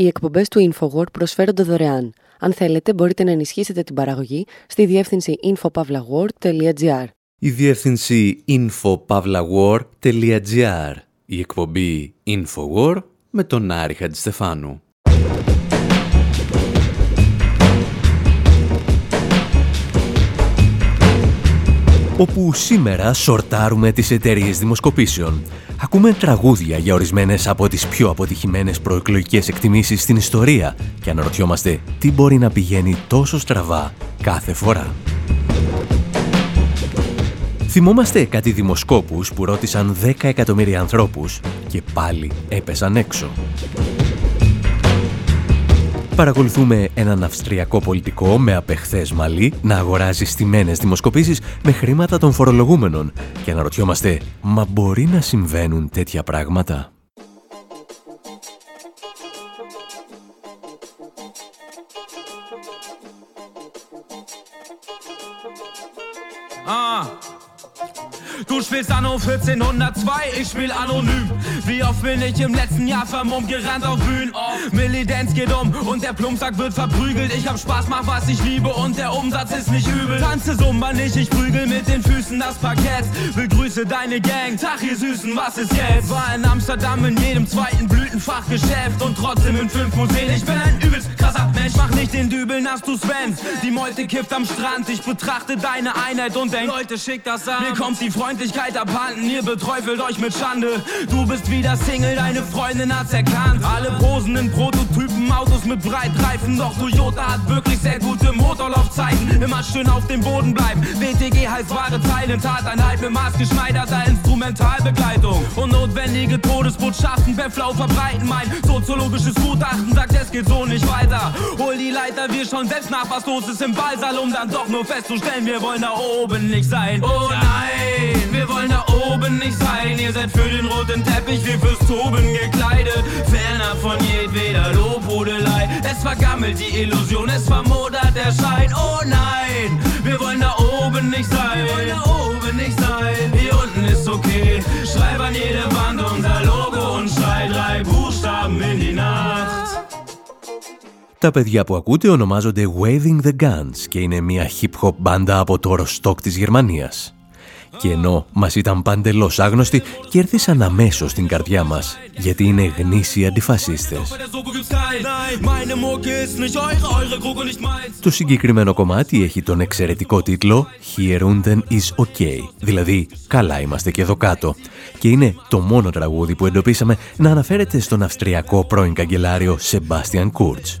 Οι εκπομπές του InfoWord προσφέρονται δωρεάν. Αν θέλετε, μπορείτε να ενισχύσετε την παραγωγή στη διεύθυνση infopavlagor.gr. Η διεύθυνση infopavlagor.gr. Η εκπομπή InfoWord με τον Άρη Χατζηστεφάνου. όπου σήμερα σορτάρουμε τις εταιρείες δημοσκοπήσεων. Ακούμε τραγούδια για ορισμένες από τις πιο αποτυχημένες προεκλογικές εκτιμήσεις στην ιστορία και αναρωτιόμαστε τι μπορεί να πηγαίνει τόσο στραβά κάθε φορά. Θυμόμαστε κάτι δημοσκόπους που ρώτησαν 10 εκατομμύρια ανθρώπους και πάλι έπεσαν έξω παρακολουθούμε έναν αυστριακό πολιτικό με απεχθές μαλλί να αγοράζει στιμένες δημοσκοπήσεις με χρήματα των φορολογούμενων και αναρωτιόμαστε, μα μπορεί να συμβαίνουν τέτοια πράγματα; Du spielst Anno 1402, ich spiel anonym. Wie oft bin ich im letzten Jahr vermummt gerannt auf Bühnen? Oh, Millidenz geht um und der Plumpsack wird verprügelt. Ich hab Spaß, mach was ich liebe und der Umsatz ist nicht übel. Tanze Sumba nicht, ich prügel mit den Füßen das Parkett. Begrüße deine Gang, Tag ihr Süßen, was ist jetzt? War in Amsterdam in jedem zweiten Blütenfachgeschäft und trotzdem in fünf Museen. Ich bin ein übelst krasser Mensch, mach nicht den Dübel nass, du Sven. Die Meute kippt am Strand, ich betrachte deine Einheit und denk, Leute, schick das an. Mir kommt die Freundlichkeit abhanden, ihr beträufelt euch mit Schande. Du bist wieder Single, deine Freundin hat's erkannt. Alle posen in Prototypen, Autos mit Breitreifen. Doch Toyota hat wirklich sehr gute Motorlaufzeiten. Immer schön auf dem Boden bleiben. WTG heißt wahre Zeilen, Tateinheit mit maßgeschneiderter Instrumentalbegleitung. Und notwendige Todesbotschaften per Flau verbreiten. Mein soziologisches Gutachten sagt, es geht so nicht weiter. Hol die Leiter, wir schauen selbst nach, was los ist im Ballsaal, um dann doch nur festzustellen, wir wollen da oben nicht sein. Oh nein, wir wollen da oben nicht sein. Ihr seid für den roten Teppich, wir fürs Toben gekleidet. Ferner von jedweder Lobhudelei. Es vergammelt die Illusion, es vermodert der Schein. Oh nein, wir wollen da oben nicht sein. Wir wollen da oben nicht sein. Hier unten ist okay. Schreib an jede Wand unser Logo und schrei drei Buchstaben in die Nacht. Τα παιδιά που ακούτε ονομάζονται Waving the Guns και είναι μια hip-hop μπάντα από το Ροστόκ της Γερμανίας. Και ενώ μας ήταν παντελώς άγνωστοι, κέρδισαν αμέσως την καρδιά μας, γιατί είναι γνήσιοι αντιφασίστες. Το συγκεκριμένο κομμάτι έχει τον εξαιρετικό τίτλο «Here unten is OK», δηλαδή «Καλά είμαστε και εδώ κάτω» και είναι το μόνο τραγούδι που εντοπίσαμε να αναφέρεται στον αυστριακό πρώην καγκελάριο Σεμπάστιαν Κούρτς.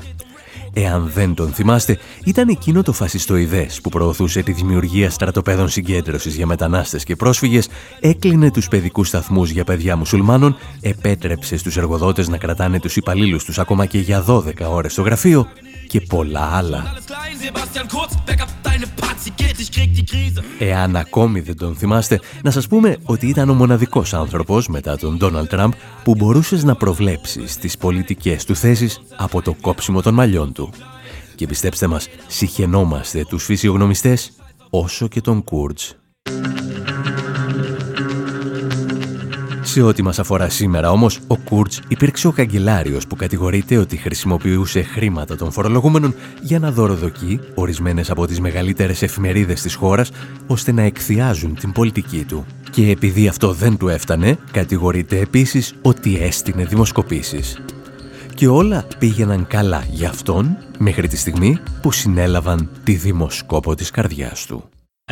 Εάν δεν τον θυμάστε, ήταν εκείνο το φασιστοειδές που προωθούσε τη δημιουργία στρατοπέδων συγκέντρωσης για μετανάστες και πρόσφυγες, έκλεινε τους παιδικούς σταθμούς για παιδιά μουσουλμάνων, επέτρεψε στους εργοδότες να κρατάνε τους υπαλλήλους τους ακόμα και για 12 ώρες στο γραφείο και πολλά άλλα. Εάν ακόμη δεν τον θυμάστε, να σας πούμε ότι ήταν ο μοναδικός άνθρωπος μετά τον Ντόναλτ Τραμπ που μπορούσες να προβλέψεις τις πολιτικές του θέσεις από το κόψιμο των μαλλιών του. Και πιστέψτε μας, συχαινόμαστε τους φυσιογνωμιστές όσο και τον Κούρτς. Σε ό,τι μας αφορά σήμερα όμως, ο Κούρτς υπήρξε ο καγκελάριος που κατηγορείται ότι χρησιμοποιούσε χρήματα των φορολογούμενων για να δωροδοκεί ορισμένες από τις μεγαλύτερες εφημερίδες της χώρας ώστε να εκθιάζουν την πολιτική του. Και επειδή αυτό δεν του έφτανε, κατηγορείται επίσης ότι έστεινε δημοσκοπήσεις. Και όλα πήγαιναν καλά για αυτόν μέχρι τη στιγμή που συνέλαβαν τη δημοσκόπο της καρδιάς του.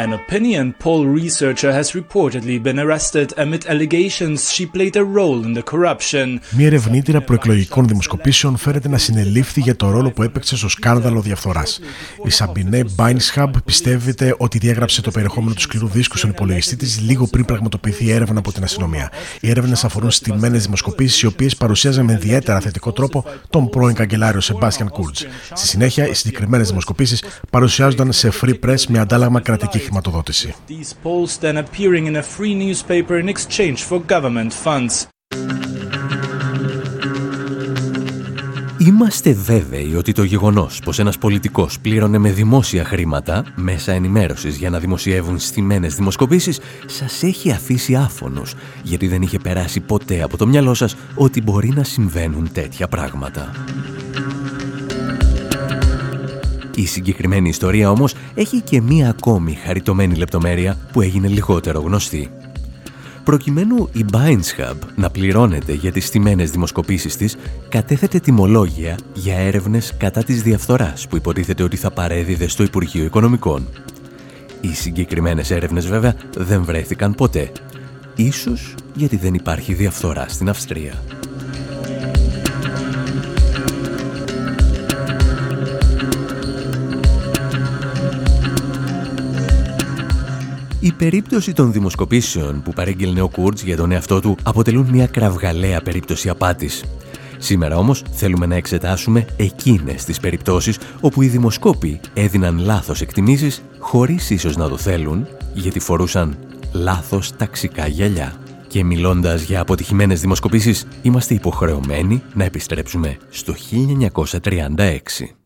An opinion poll researcher has reportedly been arrested amid allegations she played a role in the corruption. Μία ερευνήτρια προεκλογικών δημοσκοπήσεων φέρεται να συνελήφθη για το ρόλο που έπαιξε στο σκάνδαλο διαφθοράς. Η Σαμπινέ Μπάινσχαμπ πιστεύεται ότι διέγραψε το περιεχόμενο του σκληρού δίσκου στον υπολογιστή της λίγο πριν πραγματοποιηθεί η έρευνα από την αστυνομία. Οι έρευνες αφορούν στημένες δημοσκοπήσεις, οι οποίες παρουσίαζαν με ιδιαίτερα θετικό τρόπο τον πρώην καγκελάριο Σεμπάστιαν Κούρτ. Στη συνέχεια, οι συγκεκριμένες δημοσκοπήσεις παρουσιάζονταν σε free press με αντάλλαγμα κρατική χρηματοδότηση. These polls then appearing in a free newspaper in exchange for government funds. Είμαστε βέβαιοι ότι το γεγονός πως ένας πολιτικός πλήρωνε με δημόσια χρήματα μέσα ενημέρωσης για να δημοσιεύουν στημένες δημοσκοπήσεις σας έχει αφήσει άφωνος γιατί δεν είχε περάσει ποτέ από το μυαλό σας ότι μπορεί να συμβαίνουν τέτοια πράγματα. Η συγκεκριμένη ιστορία όμως έχει και μία ακόμη χαριτωμένη λεπτομέρεια που έγινε λιγότερο γνωστή. Προκειμένου η Binds Hub να πληρώνεται για τις στιμένες δημοσκοπήσεις της, κατέθετε τιμολόγια για έρευνες κατά της διαφθοράς που υποτίθεται ότι θα παρέδιδε στο Υπουργείο Οικονομικών. Οι συγκεκριμένες έρευνες βέβαια δεν βρέθηκαν ποτέ. Ίσως γιατί δεν υπάρχει διαφθορά στην Αυστρία. Η περίπτωση των δημοσκοπήσεων που παρέγγελνε ο Κούρτς για τον εαυτό του αποτελούν μια κραυγαλαία περίπτωση απάτης. Σήμερα όμως θέλουμε να εξετάσουμε εκείνες τις περιπτώσεις όπου οι δημοσκόποι έδιναν λάθος εκτιμήσεις χωρίς ίσως να το θέλουν γιατί φορούσαν λάθος ταξικά γυαλιά. Και μιλώντας για αποτυχημένες δημοσκοπήσεις είμαστε υποχρεωμένοι να επιστρέψουμε στο 1936.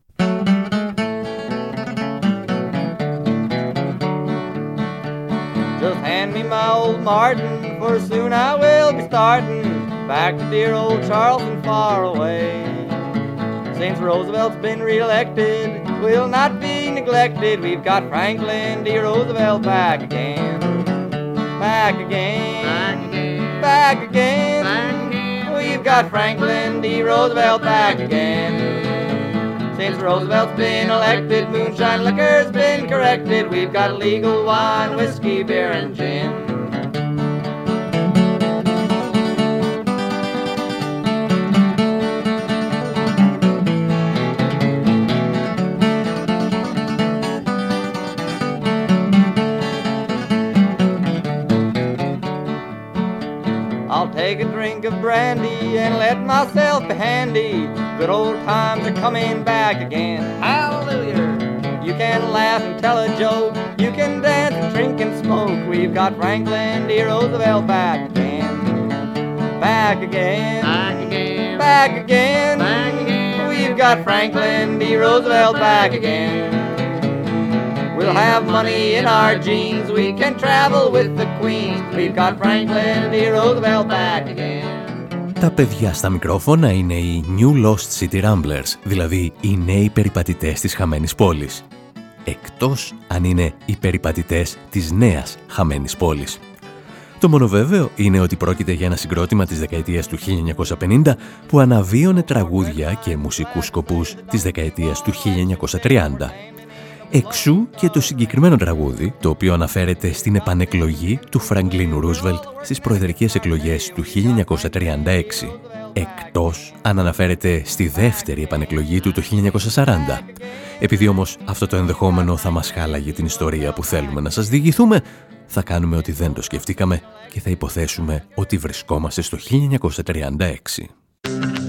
Martin, for soon I will be starting back to dear old Charleston far away. Since Roosevelt's been reelected, will not be neglected. We've got Franklin D. Roosevelt back again. Back again. Back again. Back again. Back again. We've got Franklin D. Roosevelt back again. Since Roosevelt's been elected, moonshine liquor's been corrected. We've got legal wine, whiskey, beer, and gin. Take a drink of brandy and let myself be handy. Good old times are coming back again. Hallelujah. You can laugh and tell a joke. You can dance and drink and smoke. We've got Franklin D. Roosevelt back again. Back again. Back again. Back again. Back again. We've got Franklin D. Roosevelt back again. We'll have money in our jeans. We can travel with the Queen. We've got Franklin D. Roosevelt back again. Τα παιδιά στα μικρόφωνα είναι οι New Lost City Ramblers, δηλαδή οι νέοι περιπατητές της χαμένης πόλης. Εκτός αν είναι οι περιπατητές της νέας χαμένης πόλης. Το μόνο βέβαιο είναι ότι πρόκειται για ένα συγκρότημα της δεκαετίας του 1950 που αναβίωνε τραγούδια και μουσικούς σκοπούς της δεκαετίας του 1930 Εξού και το συγκεκριμένο τραγούδι, το οποίο αναφέρεται στην επανεκλογή του Φραγκλίνου Ρούσβελτ στις προεδρικές εκλογές του 1936. Εκτός αν αναφέρεται στη δεύτερη επανεκλογή του το 1940. Επειδή όμως αυτό το ενδεχόμενο θα μας χάλαγε την ιστορία που θέλουμε να σας διηγηθούμε, θα κάνουμε ότι δεν το σκεφτήκαμε και θα υποθέσουμε ότι βρισκόμαστε στο 1936.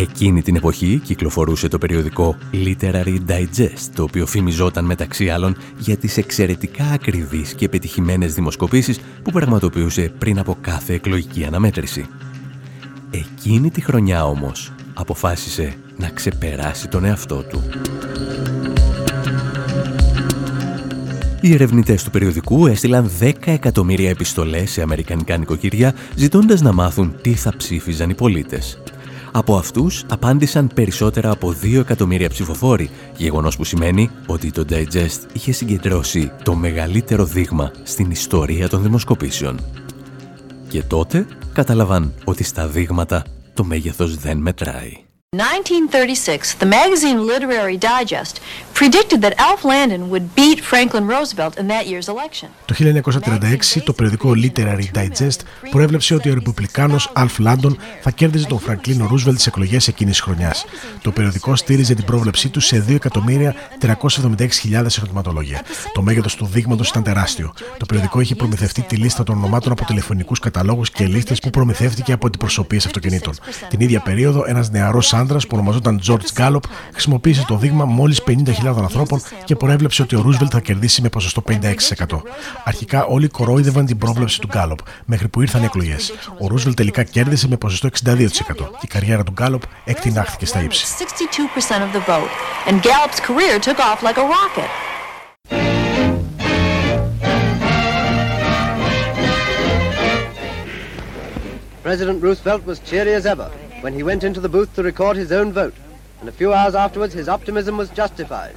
Εκείνη την εποχή κυκλοφορούσε το περιοδικό Literary Digest, το οποίο φημιζόταν μεταξύ άλλων για τις εξαιρετικά ακριβείς και πετυχημένες δημοσκοπήσεις που πραγματοποιούσε πριν από κάθε εκλογική αναμέτρηση. Εκείνη τη χρονιά όμως αποφάσισε να ξεπεράσει τον εαυτό του. Οι ερευνητές του περιοδικού έστειλαν 10 εκατομμύρια επιστολές σε αμερικανικά νοικοκυριά ζητώντας να μάθουν τι θα ψήφιζαν οι πολίτες. Από αυτούς απάντησαν περισσότερα από 2 εκατομμύρια ψηφοφόροι, γεγονός που σημαίνει ότι το Digest είχε συγκεντρώσει το μεγαλύτερο δείγμα στην ιστορία των δημοσκοπήσεων. Και τότε κατάλαβαν ότι στα δείγματα το μέγεθος δεν μετράει. 1936, the magazine Literary Digest predicted that Alf Landon would beat Franklin Roosevelt in that year's election. Το 1936, το περιοδικό Literary Digest προέβλεψε ότι ο Ρεπουμπλικάνος Alf Landon θα κέρδιζε τον Φραγκλίνο Ρούσβελτ στις εκλογές εκείνης της χρονιάς. Το περιοδικό στήριζε την πρόβλεψή του σε 2.376.000 ερωτηματολόγια. Το μέγεθος του δείγματος ήταν τεράστιο. Το περιοδικό είχε προμηθευτεί τη λίστα των ονομάτων από τηλεφωνικούς καταλόγους και λίστες που προμηθεύτηκε από αντιπροσωπείες αυτοκινήτων. Την ίδια περίοδο, ένας νεαρός άντρας που ονομαζόταν George Gallup χρησιμοποίησε το δείγμα μόλις 50.000 ανθρώπων και προέβλεψε ότι ο Ρούσβελτ θα κερδίσει με ποσοστό 56%. Αρχικά όλοι κορόιδευαν την πρόβλεψη του Gallup μέχρι που ήρθαν οι εκλογές. Ο Ρούσβελτ τελικά κέρδισε με ποσοστό 62% και η καριέρα του Gallup εκτινάχθηκε στα ύψη. President Roosevelt was cheery as ever when he went into the booth to record his own vote. And a few hours afterwards his optimism was justified,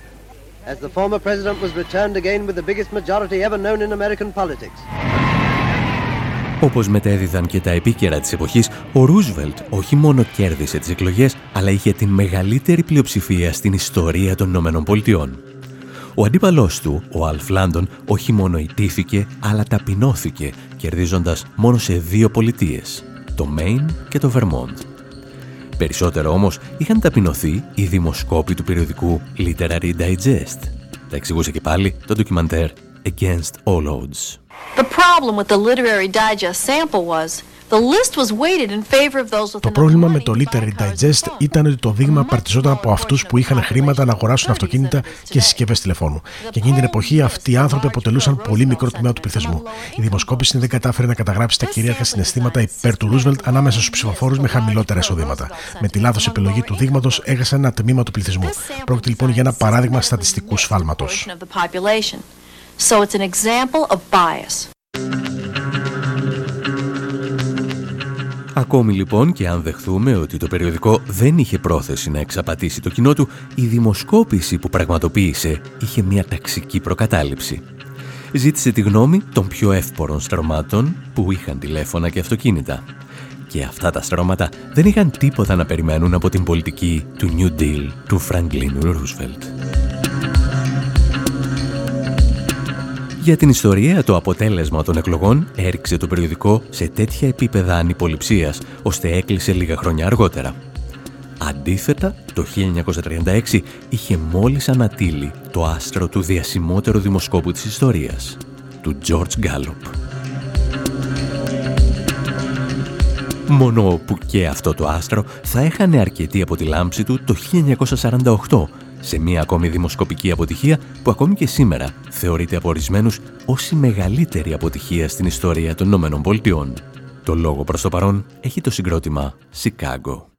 as the former president was returned again with the biggest majority ever known in American politics. Όπως μετέδιδαν και τα επίκαιρα της εποχής, ο Ρούσβελτ όχι μόνο κέρδισε τις εκλογές, αλλά είχε την μεγαλύτερη πλειοψηφία στην ιστορία των Ηνωμένων Πολιτειών. Ο αντίπαλός του, ο Αλφ Λάντον, όχι μόνο ιτήθηκε, αλλά ταπεινώθηκε, κερδίζοντας μόνο σε δύο πολιτείες, το Μέιν και το Βερμόντ. Περισσότερο όμως είχαν ταπεινωθεί οι δημοσκόποι του περιοδικού Literary Digest. Τα εξηγούσε και πάλι το ντοκιμαντέρ Against All Odds. The problem with the Literary Digest sample was το πρόβλημα με το Literary Digest ήταν ότι το δείγμα παρτιζόταν από αυτού που είχαν χρήματα να αγοράσουν αυτοκίνητα και συσκευέ τηλεφώνου. Και εκείνη την εποχή αυτοί οι άνθρωποι αποτελούσαν πολύ μικρό τμήμα του πληθυσμού. Η δημοσκόπηση δεν κατάφερε να καταγράψει τα κυρίαρχα συναισθήματα υπέρ του Ρούσβελτ ανάμεσα στου ψηφοφόρου με χαμηλότερα εισοδήματα. Με τη λάθο επιλογή του δείγματο έχασε ένα τμήμα του πληθυσμού. Πρόκειται λοιπόν για ένα παράδειγμα στατιστικού σφάλματο. So it's an example of bias. Ακόμη λοιπόν και αν δεχθούμε ότι το περιοδικό δεν είχε πρόθεση να εξαπατήσει το κοινό του, η δημοσκόπηση που πραγματοποίησε είχε μια ταξική προκατάληψη. Ζήτησε τη γνώμη των πιο εύπορων στρωμάτων που είχαν τηλέφωνα και αυτοκίνητα. Και αυτά τα στρώματα δεν είχαν τίποτα να περιμένουν από την πολιτική του New Deal του Franklin Roosevelt. Για την ιστορία, το αποτέλεσμα των εκλογών έριξε το περιοδικό σε τέτοια επίπεδα ανυποληψίας, ώστε έκλεισε λίγα χρόνια αργότερα. Αντίθετα, το 1936 είχε μόλις ανατείλει το άστρο του διασημότερου δημοσκόπου της ιστορίας, του George Gallup. Μόνο που και αυτό το άστρο θα έχανε αρκετή από τη λάμψη του το 1948, σε μία ακόμη δημοσκοπική αποτυχία που ακόμη και σήμερα θεωρείται από ορισμένους ως η μεγαλύτερη αποτυχία στην ιστορία των Ηνωμένων Πολιτειών. Το λόγο προς το παρόν έχει το συγκρότημα Σικάγκο.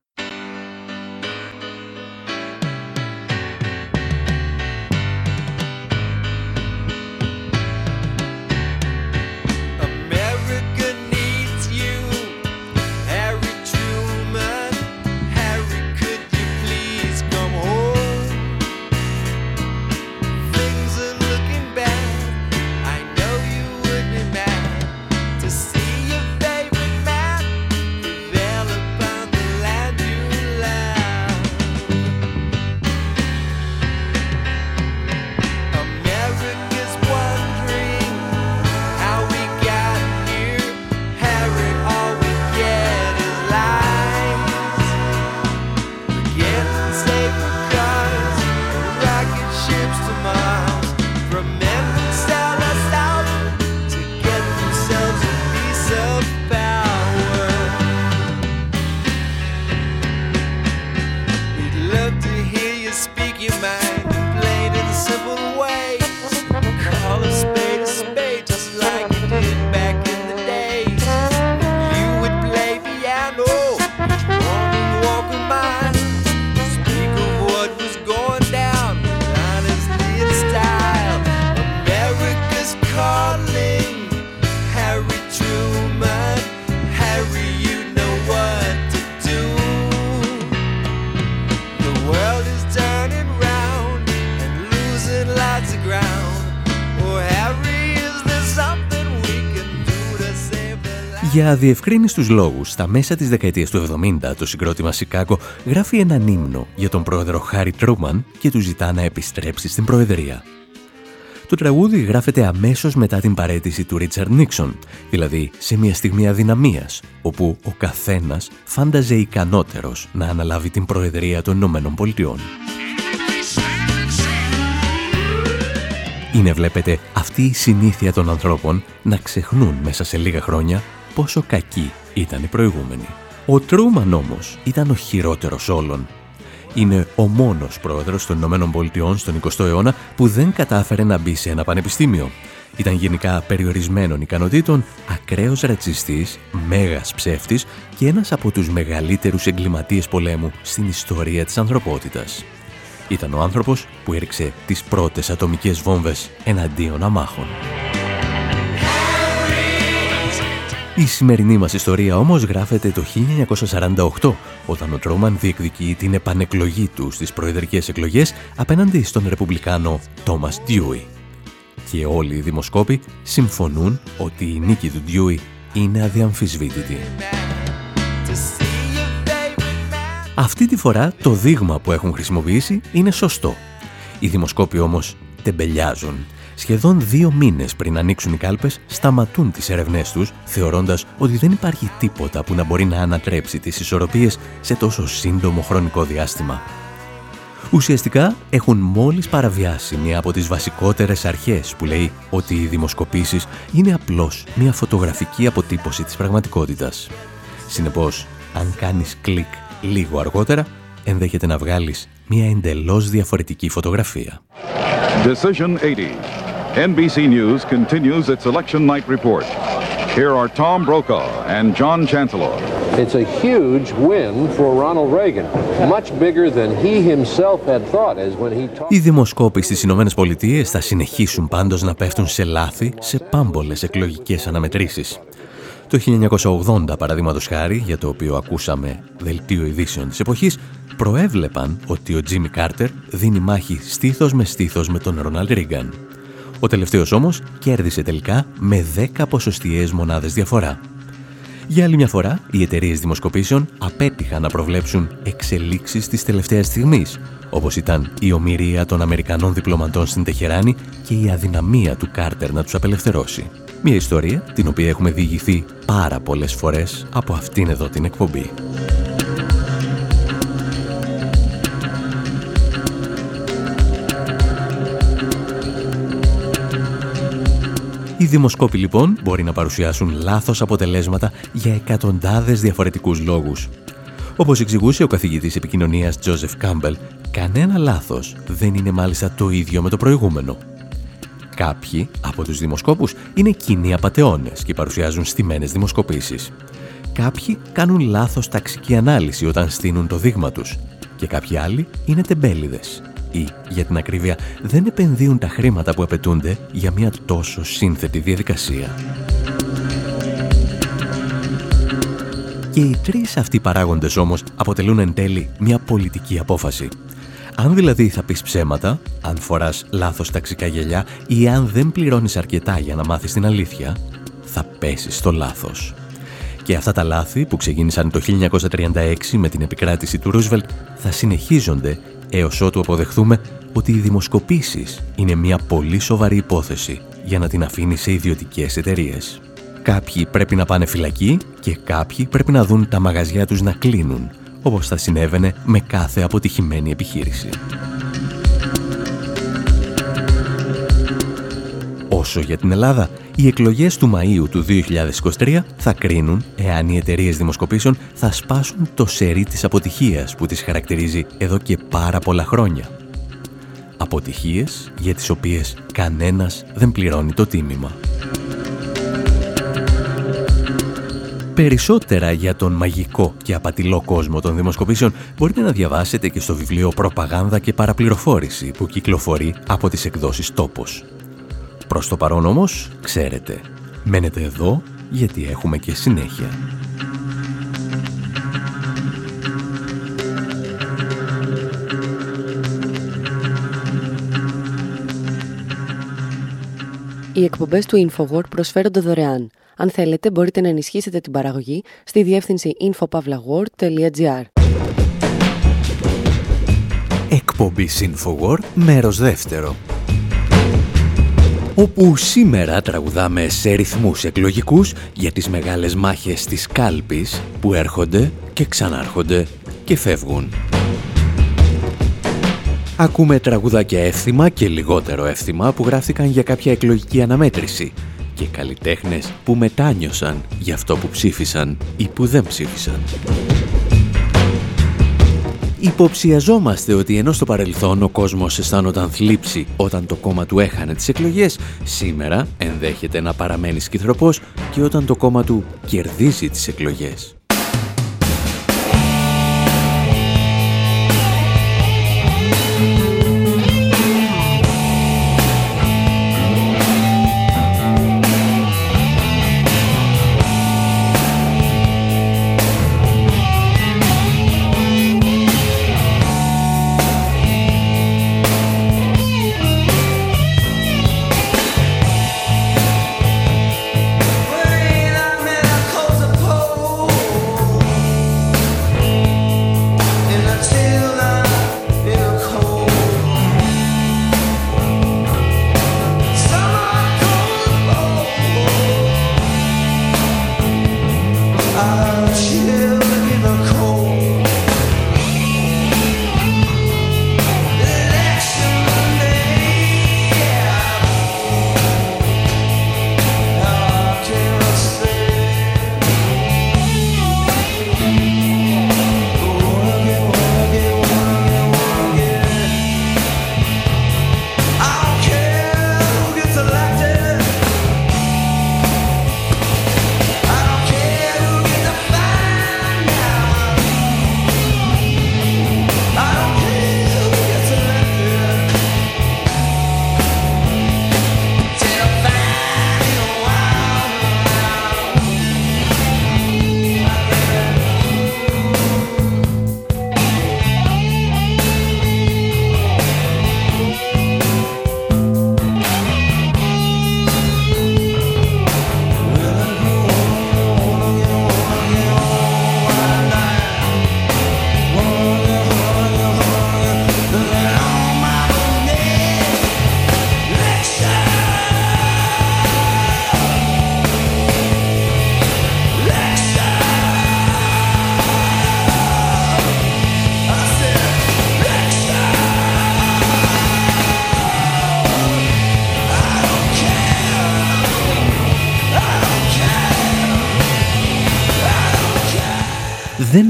Για διευκρίνιστους λόγους, στα μέσα της δεκαετίας του 70, το συγκρότημα Σικάκο γράφει έναν ύμνο για τον πρόεδρο Χάρι Τρούμαν και του ζητά να επιστρέψει στην προεδρία. Το τραγούδι γράφεται αμέσως μετά την παρέτηση του Ρίτσαρντ Νίξον, δηλαδή σε μια στιγμή αδυναμίας, όπου ο καθένας φάνταζε ικανότερος να αναλάβει την προεδρία των Ηνωμένων Πολιτειών. Είναι, βλέπετε, αυτή η συνήθεια των ανθρώπων να ξεχνούν μέσα σε λίγα χρόνια πόσο κακή ήταν η προηγούμενη. Ο Τρούμαν όμως ήταν ο χειρότερος όλων. Είναι ο μόνος πρόεδρος των Ηνωμένων Πολιτειών στον 20ο αιώνα που δεν κατάφερε να μπει σε ένα πανεπιστήμιο. Ήταν γενικά περιορισμένων ικανοτήτων, ακραίος ρατσιστής, μέγας ψεύτης και ένας από τους μεγαλύτερους εγκληματίες πολέμου στην ιστορία της ανθρωπότητας. Ήταν ο άνθρωπος που έριξε τις πρώτες ατομικές βόμβες εναντίον αμάχων. Η σημερινή μας ιστορία όμως γράφεται το 1948, όταν ο Τρόμαν διεκδικεί την επανεκλογή του στις προεδρικές εκλογές απέναντι στον Ρεπουμπλικάνο Τόμας Ντιούι. Και όλοι οι δημοσκόποι συμφωνούν ότι η νίκη του Ντιούι είναι αδιαμφισβήτητη. Αυτή τη φορά το δείγμα που έχουν χρησιμοποιήσει είναι σωστό. Οι δημοσκόποι όμως τεμπελιάζουν σχεδόν δύο μήνες πριν ανοίξουν οι κάλπες, σταματούν τις ερευνές τους, θεωρώντας ότι δεν υπάρχει τίποτα που να μπορεί να ανατρέψει τις ισορροπίες σε τόσο σύντομο χρονικό διάστημα. Ουσιαστικά έχουν μόλις παραβιάσει μία από τις βασικότερες αρχές που λέει ότι οι δημοσκοπήσεις είναι απλώς μία φωτογραφική αποτύπωση της πραγματικότητας. Συνεπώς, αν κάνεις κλικ λίγο αργότερα, ενδέχεται να βγάλεις μία εντελώς διαφορετική φωτογραφία. Decision 80. NBC News continues its election night report. Here are Tom Brokaw and John Chancellor. It's a huge win for Ronald Reagan, much bigger than he himself had thought as when he talked... Οι δημοσκόποι στις Ηνωμένες Πολιτείες θα συνεχίσουν πάντως να πέφτουν σε λάθη σε πάμπολες εκλογικές αναμετρήσεις. Το 1980, παραδείγματος χάρη, για το οποίο ακούσαμε δελτίο ειδήσεων της εποχής, προέβλεπαν ότι ο Τζίμι Κάρτερ δίνει μάχη στήθος με στήθος με τον Ρόναλντ Ρίγκαν. Ο τελευταίος όμως κέρδισε τελικά με 10 ποσοστιαίες μονάδες διαφορά. Για άλλη μια φορά, οι εταιρείες δημοσκοπήσεων απέτυχαν να προβλέψουν εξελίξεις της τελευταίας στιγμής, όπως ήταν η ομοιρία των Αμερικανών διπλωματών στην Τεχεράνη και η αδυναμία του Κάρτερ να τους απελευθερώσει. Μια ιστορία την οποία έχουμε διηγηθεί πάρα πολλές φορές από αυτήν εδώ την εκπομπή. Οι δημοσκόποι λοιπόν μπορεί να παρουσιάσουν λάθος αποτελέσματα για εκατοντάδες διαφορετικούς λόγους. Όπως εξηγούσε ο καθηγητής επικοινωνίας Joseph Campbell, κανένα λάθος δεν είναι μάλιστα το ίδιο με το προηγούμενο. Κάποιοι από τους δημοσκόπους είναι κοινοί απατεώνες και παρουσιάζουν στημένες δημοσκοπήσεις. Κάποιοι κάνουν λάθος ταξική ανάλυση όταν στείνουν το δείγμα τους και κάποιοι άλλοι είναι τεμπέληδες ή, για την ακρίβεια, δεν επενδύουν τα χρήματα που απαιτούνται για μια τόσο σύνθετη διαδικασία. Και οι τρεις αυτοί παράγοντες όμως αποτελούν εν τέλει μια πολιτική απόφαση. Αν δηλαδή θα πεις ψέματα, αν φοράς λάθος ταξικά γελιά ή αν δεν πληρώνεις αρκετά για να μάθεις την αλήθεια, θα πέσεις στο λάθος. Και αυτά τα λάθη που ξεκίνησαν το 1936 με την επικράτηση του Ρούσβελτ θα συνεχίζονται έως ότου αποδεχθούμε ότι οι δημοσκοπήσεις είναι μια πολύ σοβαρή υπόθεση για να την αφήνει σε ιδιωτικές εταιρείες. Κάποιοι πρέπει να πάνε φυλακή και κάποιοι πρέπει να δουν τα μαγαζιά τους να κλείνουν, όπως θα συνέβαινε με κάθε αποτυχημένη επιχείρηση. Όσο για την Ελλάδα, οι εκλογές του Μαΐου του 2023 θα κρίνουν εάν οι εταιρείες δημοσκοπήσεων θα σπάσουν το σερί της αποτυχίας που τις χαρακτηρίζει εδώ και πάρα πολλά χρόνια. Αποτυχίες για τις οποίες κανένας δεν πληρώνει το τίμημα. Περισσότερα για τον μαγικό και απατηλό κόσμο των δημοσκοπήσεων μπορείτε να διαβάσετε και στο βιβλίο «Προπαγάνδα και παραπληροφόρηση» που κυκλοφορεί από τις εκδόσεις «Τόπος». Προς το παρόν όμως, ξέρετε, μένετε εδώ γιατί έχουμε και συνέχεια. Οι εκπομπές του InfoWord προσφέρονται δωρεάν. Αν θέλετε, μπορείτε να ενισχύσετε την παραγωγή στη διεύθυνση infopavlagor.gr Εκπομπή InfoWord, μέρος δεύτερο όπου σήμερα τραγουδάμε σε ρυθμούς εκλογικούς για τις μεγάλες μάχες της κάλπης που έρχονται και ξανάρχονται και φεύγουν. Ακούμε τραγουδάκια εύθυμα και λιγότερο εύθυμα που γράφτηκαν για κάποια εκλογική αναμέτρηση και καλλιτέχνες που μετάνιωσαν για αυτό που ψήφισαν ή που δεν ψήφισαν. Υποψιαζόμαστε ότι ενώ στο παρελθόν ο κόσμος αισθάνονταν θλίψη όταν το κόμμα του έχανε τις εκλογές, σήμερα ενδέχεται να παραμένει σκυθροπός και όταν το κόμμα του κερδίζει τις εκλογές.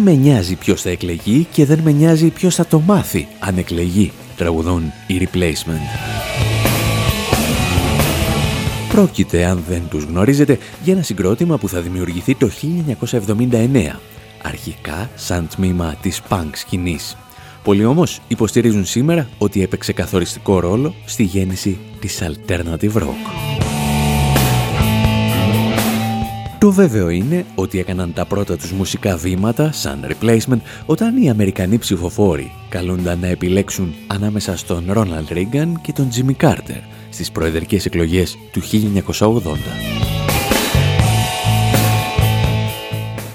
Με νοιάζει ποιος θα εκλεγεί και δεν με νοιάζει ποιος θα το μάθει αν εκλεγεί, τραγουδούν οι Replacement. Πρόκειται, αν δεν τους γνωρίζετε, για ένα συγκρότημα που θα δημιουργηθεί το 1979, αρχικά σαν τμήμα της punk σκηνής. Πολλοί όμως υποστηρίζουν σήμερα ότι έπαιξε καθοριστικό ρόλο στη γέννηση της alternative rock. Το βέβαιο είναι ότι έκαναν τα πρώτα τους μουσικά βήματα σαν replacement όταν οι Αμερικανοί ψηφοφόροι καλούνταν να επιλέξουν ανάμεσα στον Ρόναλντ Ρίγκαν και τον Τζίμι Κάρτερ στις προεδρικές εκλογές του 1980.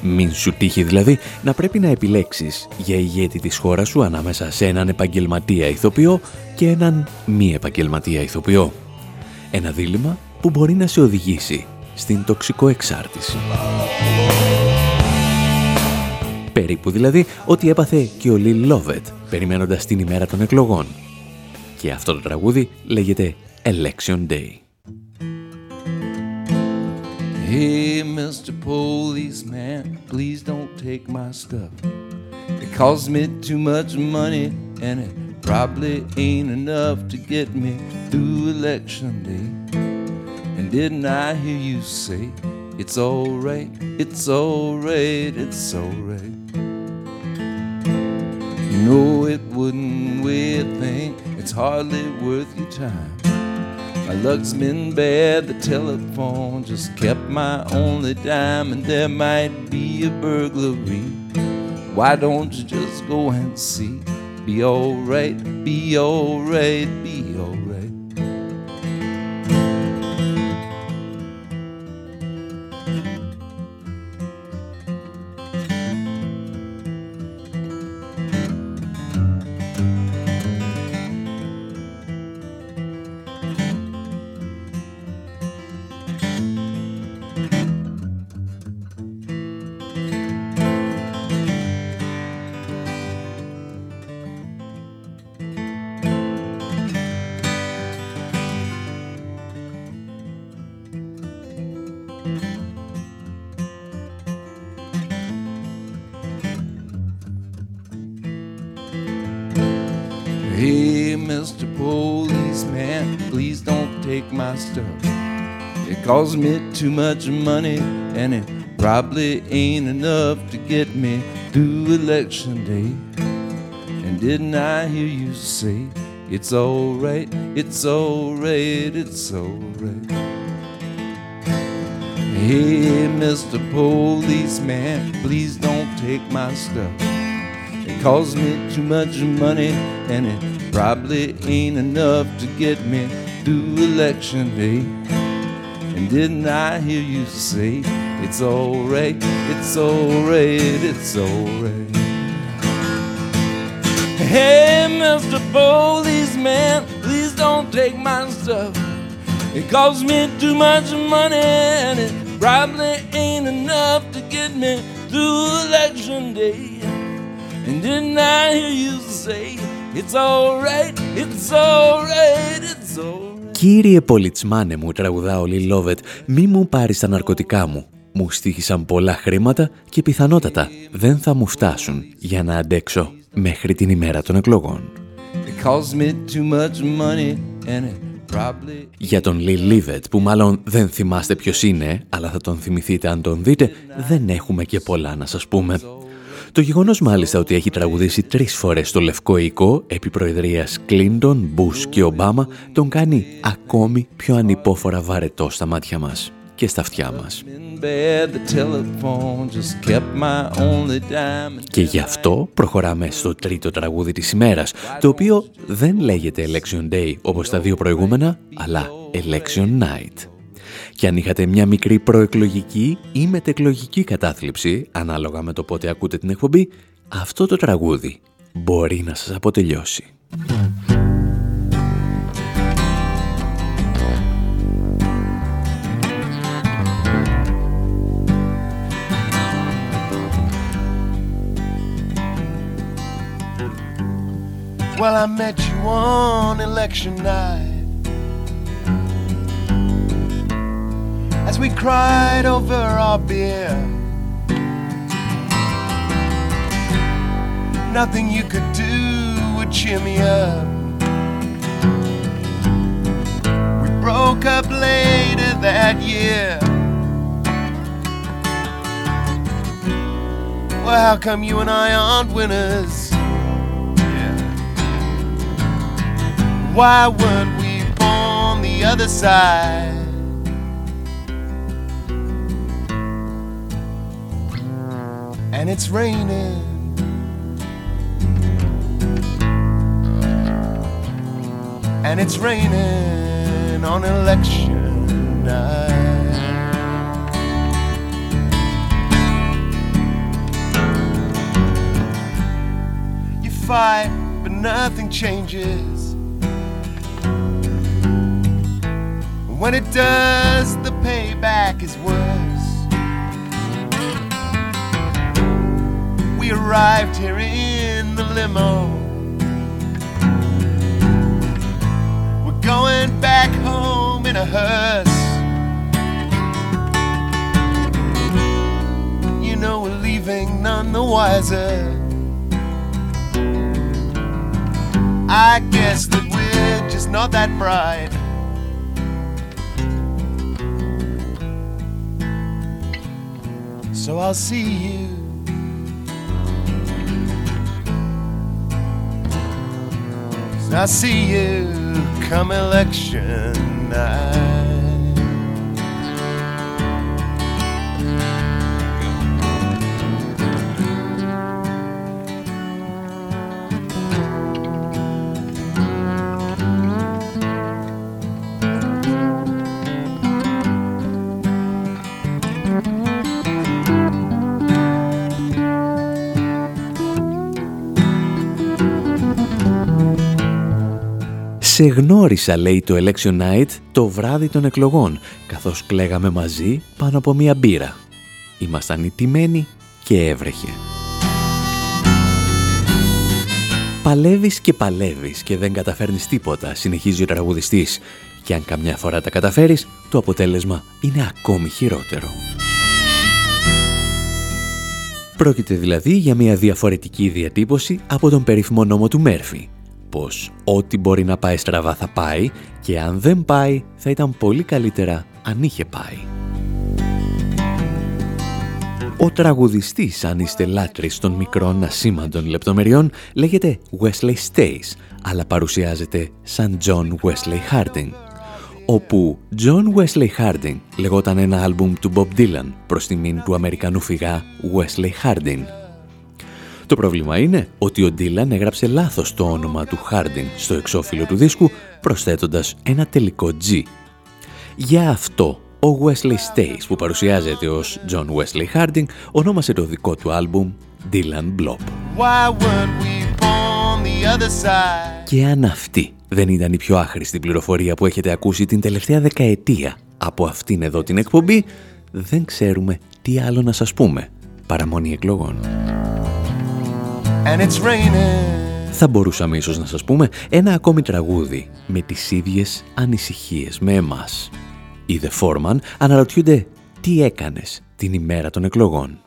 Μην σου τύχει δηλαδή να πρέπει να επιλέξεις για ηγέτη της χώρας σου ανάμεσα σε έναν επαγγελματία ηθοποιό και έναν μη επαγγελματία ηθοποιό. Ένα δίλημα που μπορεί να σε οδηγήσει στην τοξικοεξάρτηση. Περίπου δηλαδή ότι έπαθε και ο Λιλ Λόβετ περιμένοντας την ημέρα των εκλογών. Και αυτό το τραγούδι λέγεται Election Day. Hey, Mr. Policeman, please don't take my stuff. It costs me too much money and it probably ain't enough to get me through election day. Didn't I hear you say, it's alright, it's alright, it's alright. No, it wouldn't a thing, it's hardly worth your time. My luck's been bad, the telephone just kept my only dime, and there might be a burglary. Why don't you just go and see? Be alright, be alright, be alright. Cost me too much money, and it probably ain't enough to get me through election day. And didn't I hear you say, it's alright, it's alright, it's alright. Hey, Mr. Policeman, please don't take my stuff. It costs me too much money, and it probably ain't enough to get me through election day. And didn't I hear you say, it's alright, it's alright, it's alright. Hey, Mr. Policeman, please don't take my stuff. It costs me too much money, and it probably ain't enough to get me through election day. And didn't I hear you say, it's alright, it's alright, it's alright. «Κύριε Πολιτσμάνε μου», τραγουδά ο Λόβετ, «μη μου πάρεις τα ναρκωτικά μου. Μου στήχησαν πολλά χρήματα και πιθανότατα δεν θα μου φτάσουν για να αντέξω μέχρι την ημέρα των εκλογών». Για τον Λι Λίβετ, που μάλλον δεν θυμάστε ποιος είναι, αλλά θα τον θυμηθείτε αν τον δείτε, δεν έχουμε και πολλά να σας πούμε. Το γεγονός μάλιστα ότι έχει τραγουδήσει τρεις φορές στο Λευκό Οικό επί προεδρίας Κλίντον, Μπούς και Ομπάμα τον κάνει ακόμη πιο ανυπόφορα βαρετό στα μάτια μας και στα αυτιά μας. Και γι' αυτό προχωράμε στο τρίτο τραγούδι της ημέρας, το οποίο δεν λέγεται Election Day όπως τα δύο προηγούμενα, αλλά Election Night. Και αν είχατε μια μικρή προεκλογική ή μετεκλογική κατάθλιψη, ανάλογα με το πότε ακούτε την εκπομπή, αυτό το τραγούδι μπορεί να σας αποτελειώσει. Well, I met you on election night. As we cried over our beer. Nothing you could do would cheer me up. We broke up later that year. Well, how come you and I aren't winners? Yeah. Why weren't we born the other side? And it's raining. And it's raining on election night. You fight, but nothing changes. When it does, the payback is worse. We arrived here in the limo. We're going back home in a hearse. You know, we're leaving none the wiser. I guess that we're just not that bright. So I'll see you. I'll see you come election night. Σε γνώρισα, λέει το Election Night, το βράδυ των εκλογών, καθώς κλαίγαμε μαζί πάνω από μία μπύρα. Ήμασταν ιτημένοι και έβρεχε. Παλεύεις και παλεύεις και δεν καταφέρνεις τίποτα, συνεχίζει ο τραγουδιστής. Και αν καμιά φορά τα καταφέρεις, το αποτέλεσμα είναι ακόμη χειρότερο. Πρόκειται δηλαδή για μια διαφορετική διατύπωση από τον περίφημο νόμο του Μέρφυ, πως ό,τι μπορεί να πάει στραβά θα πάει και αν δεν πάει θα ήταν πολύ καλύτερα αν είχε πάει. Ο τραγουδιστής, αν είστε λάτρεις των μικρών ασήμαντων λεπτομεριών, λέγεται Wesley Stace, αλλά παρουσιάζεται σαν John Wesley Harding, όπου John Wesley Harding λεγόταν ένα άλμπουμ του Bob Dylan προς τιμήν του Αμερικανού φυγά Wesley Harding. Το πρόβλημα είναι ότι ο Dylan έγραψε λάθος το όνομα του Harding στο εξώφυλλο του δίσκου προσθέτοντας ένα τελικό G. Για αυτό ο Wesley Stace που παρουσιάζεται ως John Wesley Harding ονόμασε το δικό του άλμπουμ Dylan Blob. Και αν αυτή δεν ήταν η πιο άχρηστη πληροφορία που έχετε ακούσει την τελευταία δεκαετία από αυτήν εδώ την εκπομπή, δεν ξέρουμε τι άλλο να σας πούμε. Παραμονή εκλογών. Θα μπορούσαμε ίσως να σας πούμε ένα ακόμη τραγούδι με τις ίδιες ανησυχίες με εμάς. Οι The Foreman αναρωτιούνται τι έκανες την ημέρα των εκλογών.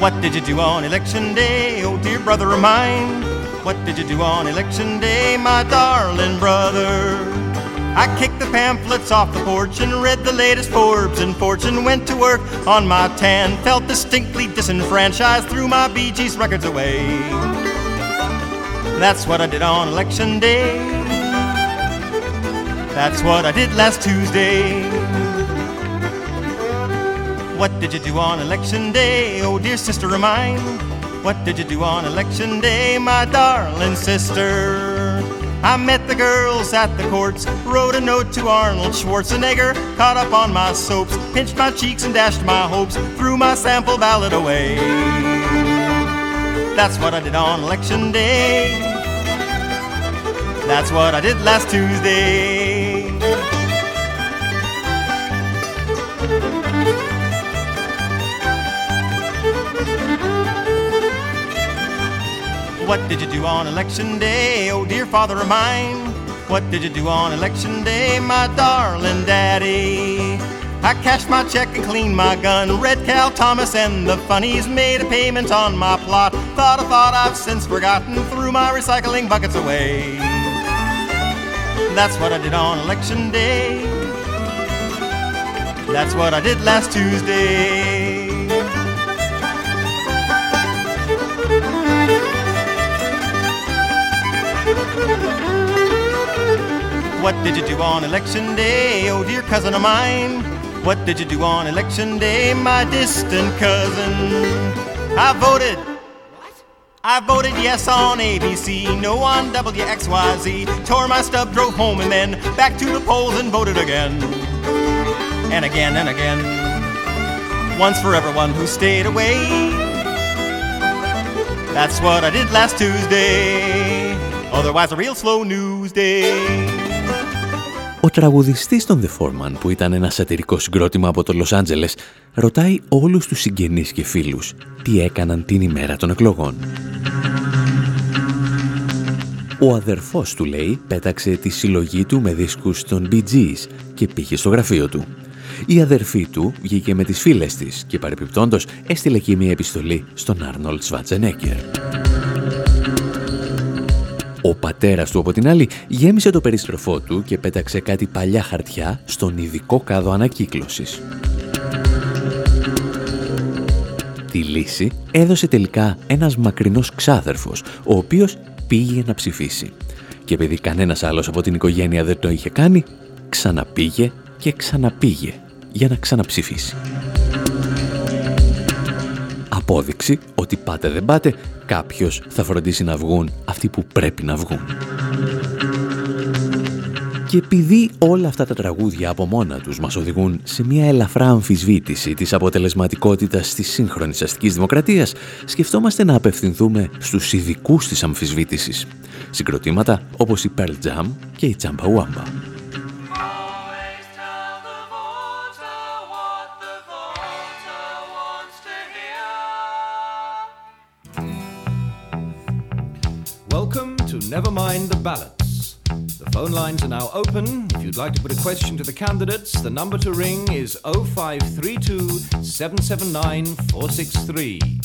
What did you do on election day, oh dear brother of mine? What did you do on election day, my darling brother? I kicked the pamphlets off the porch and read the latest Forbes and Fortune. Went to work on my tan, felt distinctly disenfranchised, threw my Bee Gees records away. That's what I did on election day. That's what I did last Tuesday. What did you do on election day, oh dear sister of mine? What did you do on election day, my darling sister? I met the girls at the courts, wrote a note to Arnold Schwarzenegger, caught up on my soaps, pinched my cheeks and dashed my hopes, threw my sample ballot away. That's what I did on election day. That's what I did last Tuesday. What did you do on election day, oh dear father of mine? What did you do on election day, my darling daddy? I cashed my check and cleaned my gun. Red Cal Thomas and the funnies made a payment on my plot. Thought a thought I've since forgotten. Threw my recycling buckets away. That's what I did on election day. That's what I did last Tuesday. What did you do on election day, oh dear cousin of mine? What did you do on election day, my distant cousin? I voted. I voted yes on ABC, no on WXYZ. Tore my stub, drove home, and then back to the polls and voted again. And again and again. Once for everyone who stayed away. That's what I did last Tuesday. Otherwise, a real slow news day. Ο τραγουδιστής των The Foreman, που ήταν ένα σατυρικό συγκρότημα από το Λος Άντζελες, ρωτάει όλους τους συγγενείς και φίλους τι έκαναν την ημέρα των εκλογών. Ο αδερφός του, λέει, πέταξε τη συλλογή του με δίσκους των Bee Gees και πήγε στο γραφείο του. Η αδερφή του βγήκε με τις φίλες της και παρεπιπτόντος έστειλε εκεί μια επιστολή στον Άρνολτ Σβάτζενέκερ. Ο πατέρας του από την άλλη γέμισε το περιστροφό του και πέταξε κάτι παλιά χαρτιά στον ειδικό κάδο ανακύκλωσης. Τη λύση έδωσε τελικά ένας μακρινός ξάδερφος, ο οποίος πήγε να ψηφίσει. Και επειδή κανένας άλλος από την οικογένεια δεν το είχε κάνει, ξαναπήγε και ξαναπήγε για να ξαναψηφίσει. Απόδειξη ότι πάτε δεν πάτε, κάποιος θα φροντίσει να βγουν αυτοί που πρέπει να βγουν. Και επειδή όλα αυτά τα τραγούδια από μόνα τους μας οδηγούν σε μια ελαφρά αμφισβήτηση της αποτελεσματικότητας της σύγχρονης αστικής δημοκρατίας, σκεφτόμαστε να απευθυνθούμε στους ειδικούς της αμφισβήτησης. Συγκροτήματα όπως η Pearl Jam και η Champa Wamba. Never mind the ballots. The phone lines are now open. If you'd like to put a question to the candidates, the number to ring is 0532 779 463.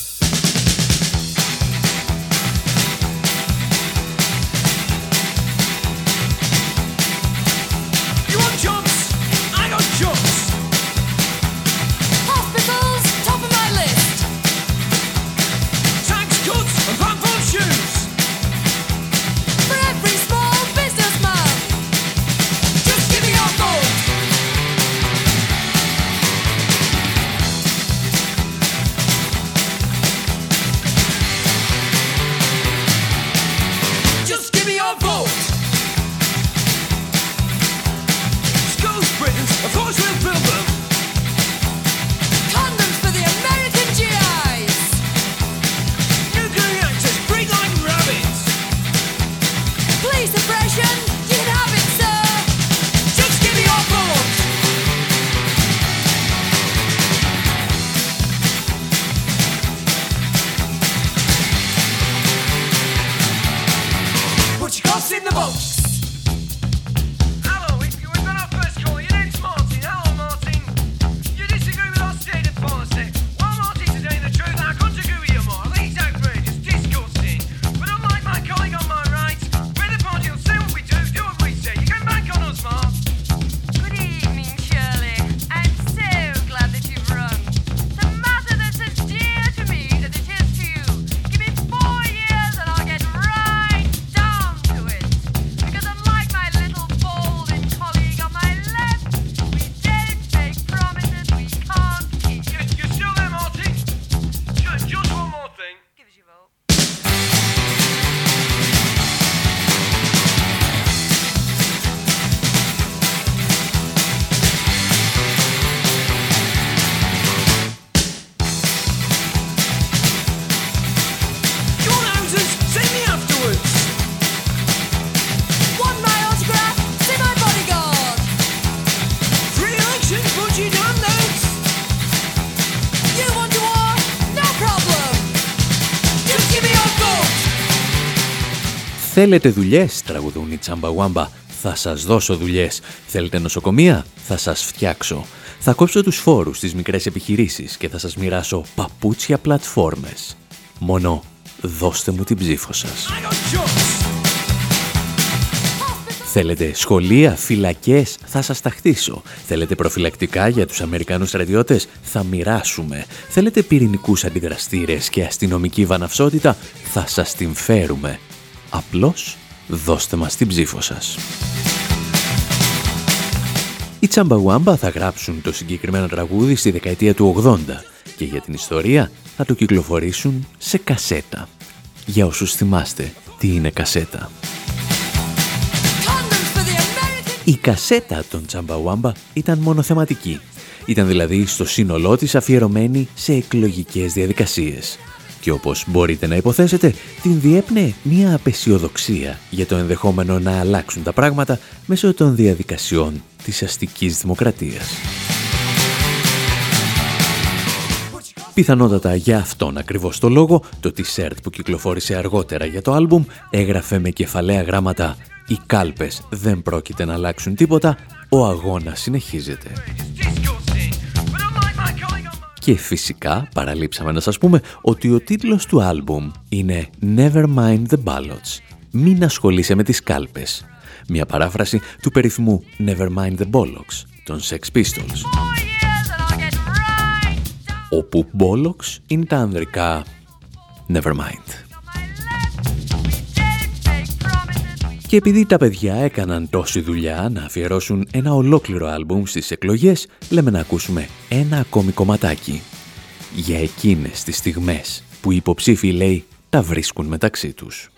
folks. Θέλετε δουλειές, τραγουδούν οι Τσαμπαγουάμπα. Θα σας δώσω δουλειές. Θέλετε νοσοκομεία; Θα σας φτιάξω. Θα κόψω τους φόρους στις μικρές επιχειρήσεις και θα σας μοιράσω παπούτσια πλατφόρμες. Μόνο δώστε μου την ψήφο σας. Θέλετε σχολεία, φυλακές, θα σας τα χτίσω. Θέλετε προφυλακτικά για τους Αμερικανούς στρατιώτες, θα μοιράσουμε. Θέλετε πυρηνικούς αντιδραστήρες και αστυνομική βαναυσότητα, θα σας την φέρουμε. Απλώς δώστε μας την ψήφο σας. Οι Τσαμπαγουάμπα θα γράψουν το συγκεκριμένο τραγούδι στη δεκαετία του 80 και για την ιστορία θα το κυκλοφορήσουν σε κασέτα. Για όσους θυμάστε τι είναι κασέτα. Η κασέτα των Τσαμπαουάμπα ήταν μονοθεματική. Ήταν δηλαδή στο σύνολό της αφιερωμένη σε εκλογικές διαδικασίες. Και όπως μπορείτε να υποθέσετε, την διέπνε μια απεσιοδοξία για το ενδεχόμενο να αλλάξουν τα πράγματα μέσω των διαδικασιών της αστικής δημοκρατίας. Πιθανότατα για αυτόν ακριβώς το λόγο, το t-shirt που κυκλοφόρησε αργότερα για το άλμπουμ έγραφε με κεφαλαία γράμματα «Οι κάλπες δεν πρόκειται να αλλάξουν τίποτα, ο αγώνας συνεχίζεται». Και φυσικά παραλείψαμε να σας πούμε ότι ο τίτλος του άλμπουμ είναι «Never mind the ballots». Μην ασχολείσαι με τις κάλπες. Μια παράφραση του περίφημου «Never mind the bollocks» των Sex Pistols. Όπου bollocks είναι τα ανδρικά «Never mind». Και επειδή τα παιδιά έκαναν τόση δουλειά να αφιερώσουν ένα ολόκληρο άλμπουμ στις εκλογές, λέμε να ακούσουμε ένα ακόμη κομματάκι. Για εκείνες τις στιγμές που οι υποψήφοι, λέει, τα βρίσκουν μεταξύ τους.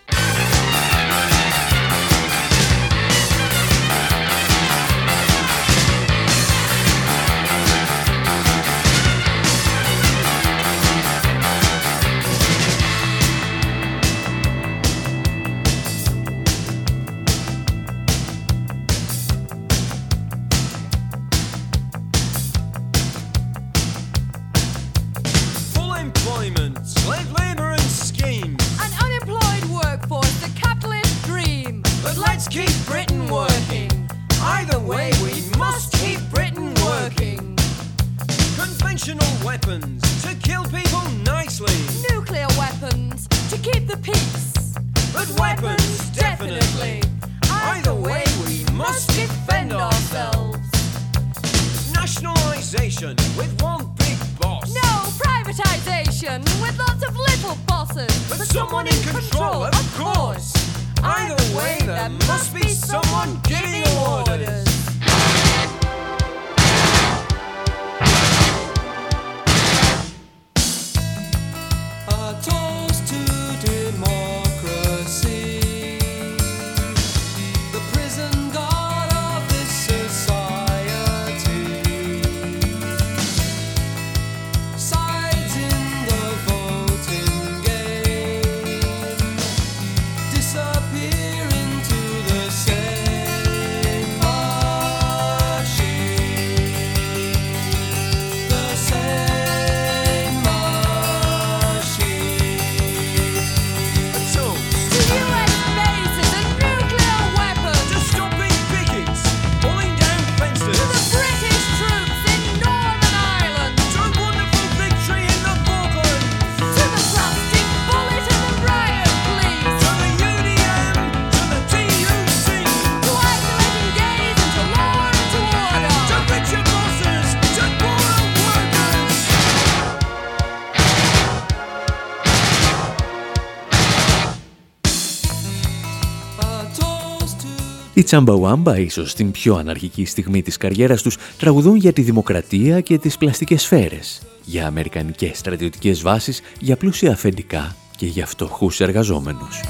Τσαμπαουάμπα, ίσως την πιο αναρχική στιγμή της καριέρας τους, τραγουδούν για τη δημοκρατία και τις πλαστικές σφαίρες, για αμερικανικές στρατιωτικές βάσεις, για πλούσια αφεντικά και για φτωχούς εργαζόμενους.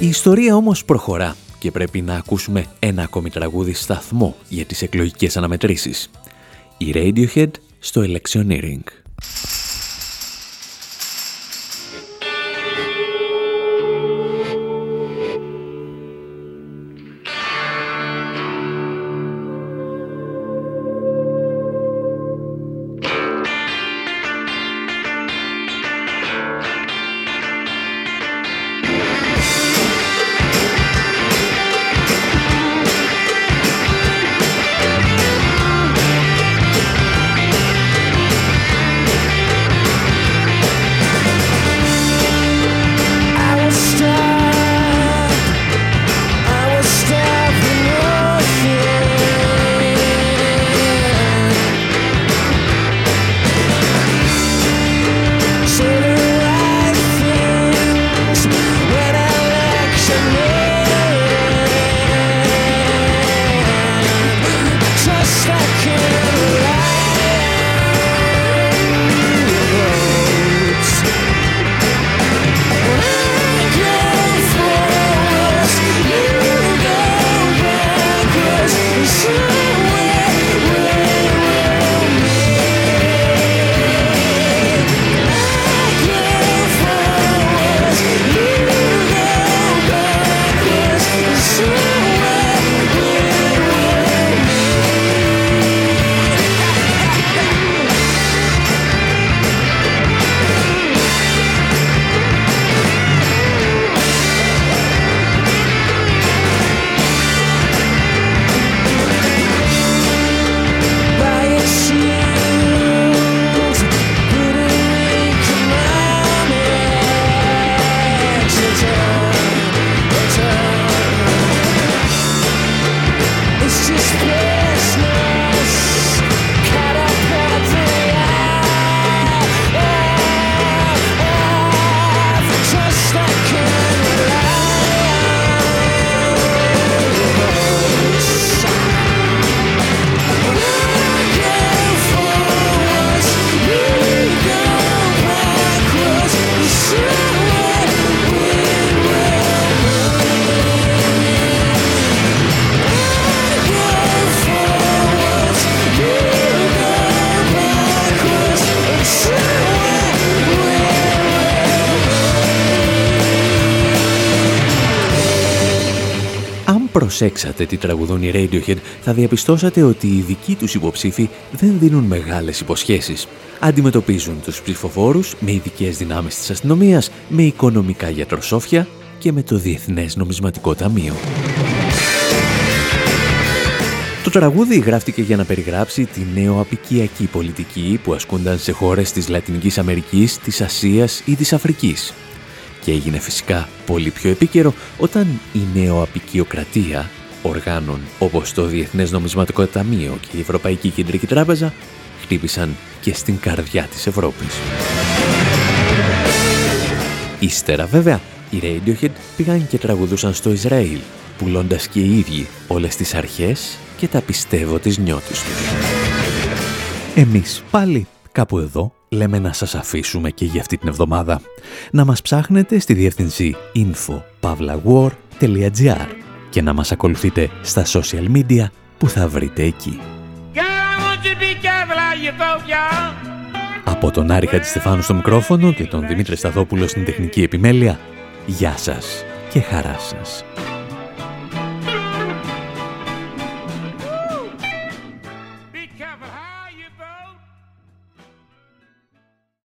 Η ιστορία όμως προχωρά και πρέπει να ακούσουμε ένα ακόμη τραγούδι σταθμό για τις εκλογικές αναμετρήσεις. Η Radiohead στο Electioneering. Thank you. Προσέξατε τι τραγουδούν οι Radiohead, θα διαπιστώσατε ότι οι δικοί τους υποψήφοι δεν δίνουν μεγάλες υποσχέσεις. Αντιμετωπίζουν τους ψηφοφόρους με ειδικές δυνάμεις της αστυνομίας, με οικονομικά γιατροσόφια και με το Διεθνές Νομισματικό Ταμείο. Το τραγούδι γράφτηκε για να περιγράψει τη νεοαπικιακή πολιτική που ασκούνταν σε χώρες της Λατινικής Αμερικής, της Ασίας ή της Αφρικής. Και έγινε φυσικά πολύ πιο επίκαιρο όταν η νεοαπικιοκρατία οργάνων όπως το Διεθνές Νομισματικό Ταμείο και η Ευρωπαϊκή Κεντρική Τράπεζα χτύπησαν και στην καρδιά της Ευρώπης. Ύστερα βέβαια, οι Radiohead πήγαν και τραγουδούσαν στο Ισραήλ, πουλώντας και οι ίδιοι όλες τις αρχές και τα πιστεύω της νιώτης τους. Εμείς πάλι κάπου εδώ λέμε να σας αφήσουμε και για αυτή την εβδομάδα. Να μας ψάχνετε στη διεύθυνση info.pavlawar.gr και να μας ακολουθείτε στα social media που θα βρείτε εκεί. Από τον Άρη Χατζηστεφάνου στο μικρόφωνο και τον Δημήτρη Σταδόπουλο στην τεχνική επιμέλεια, γεια σας και χαρά σας.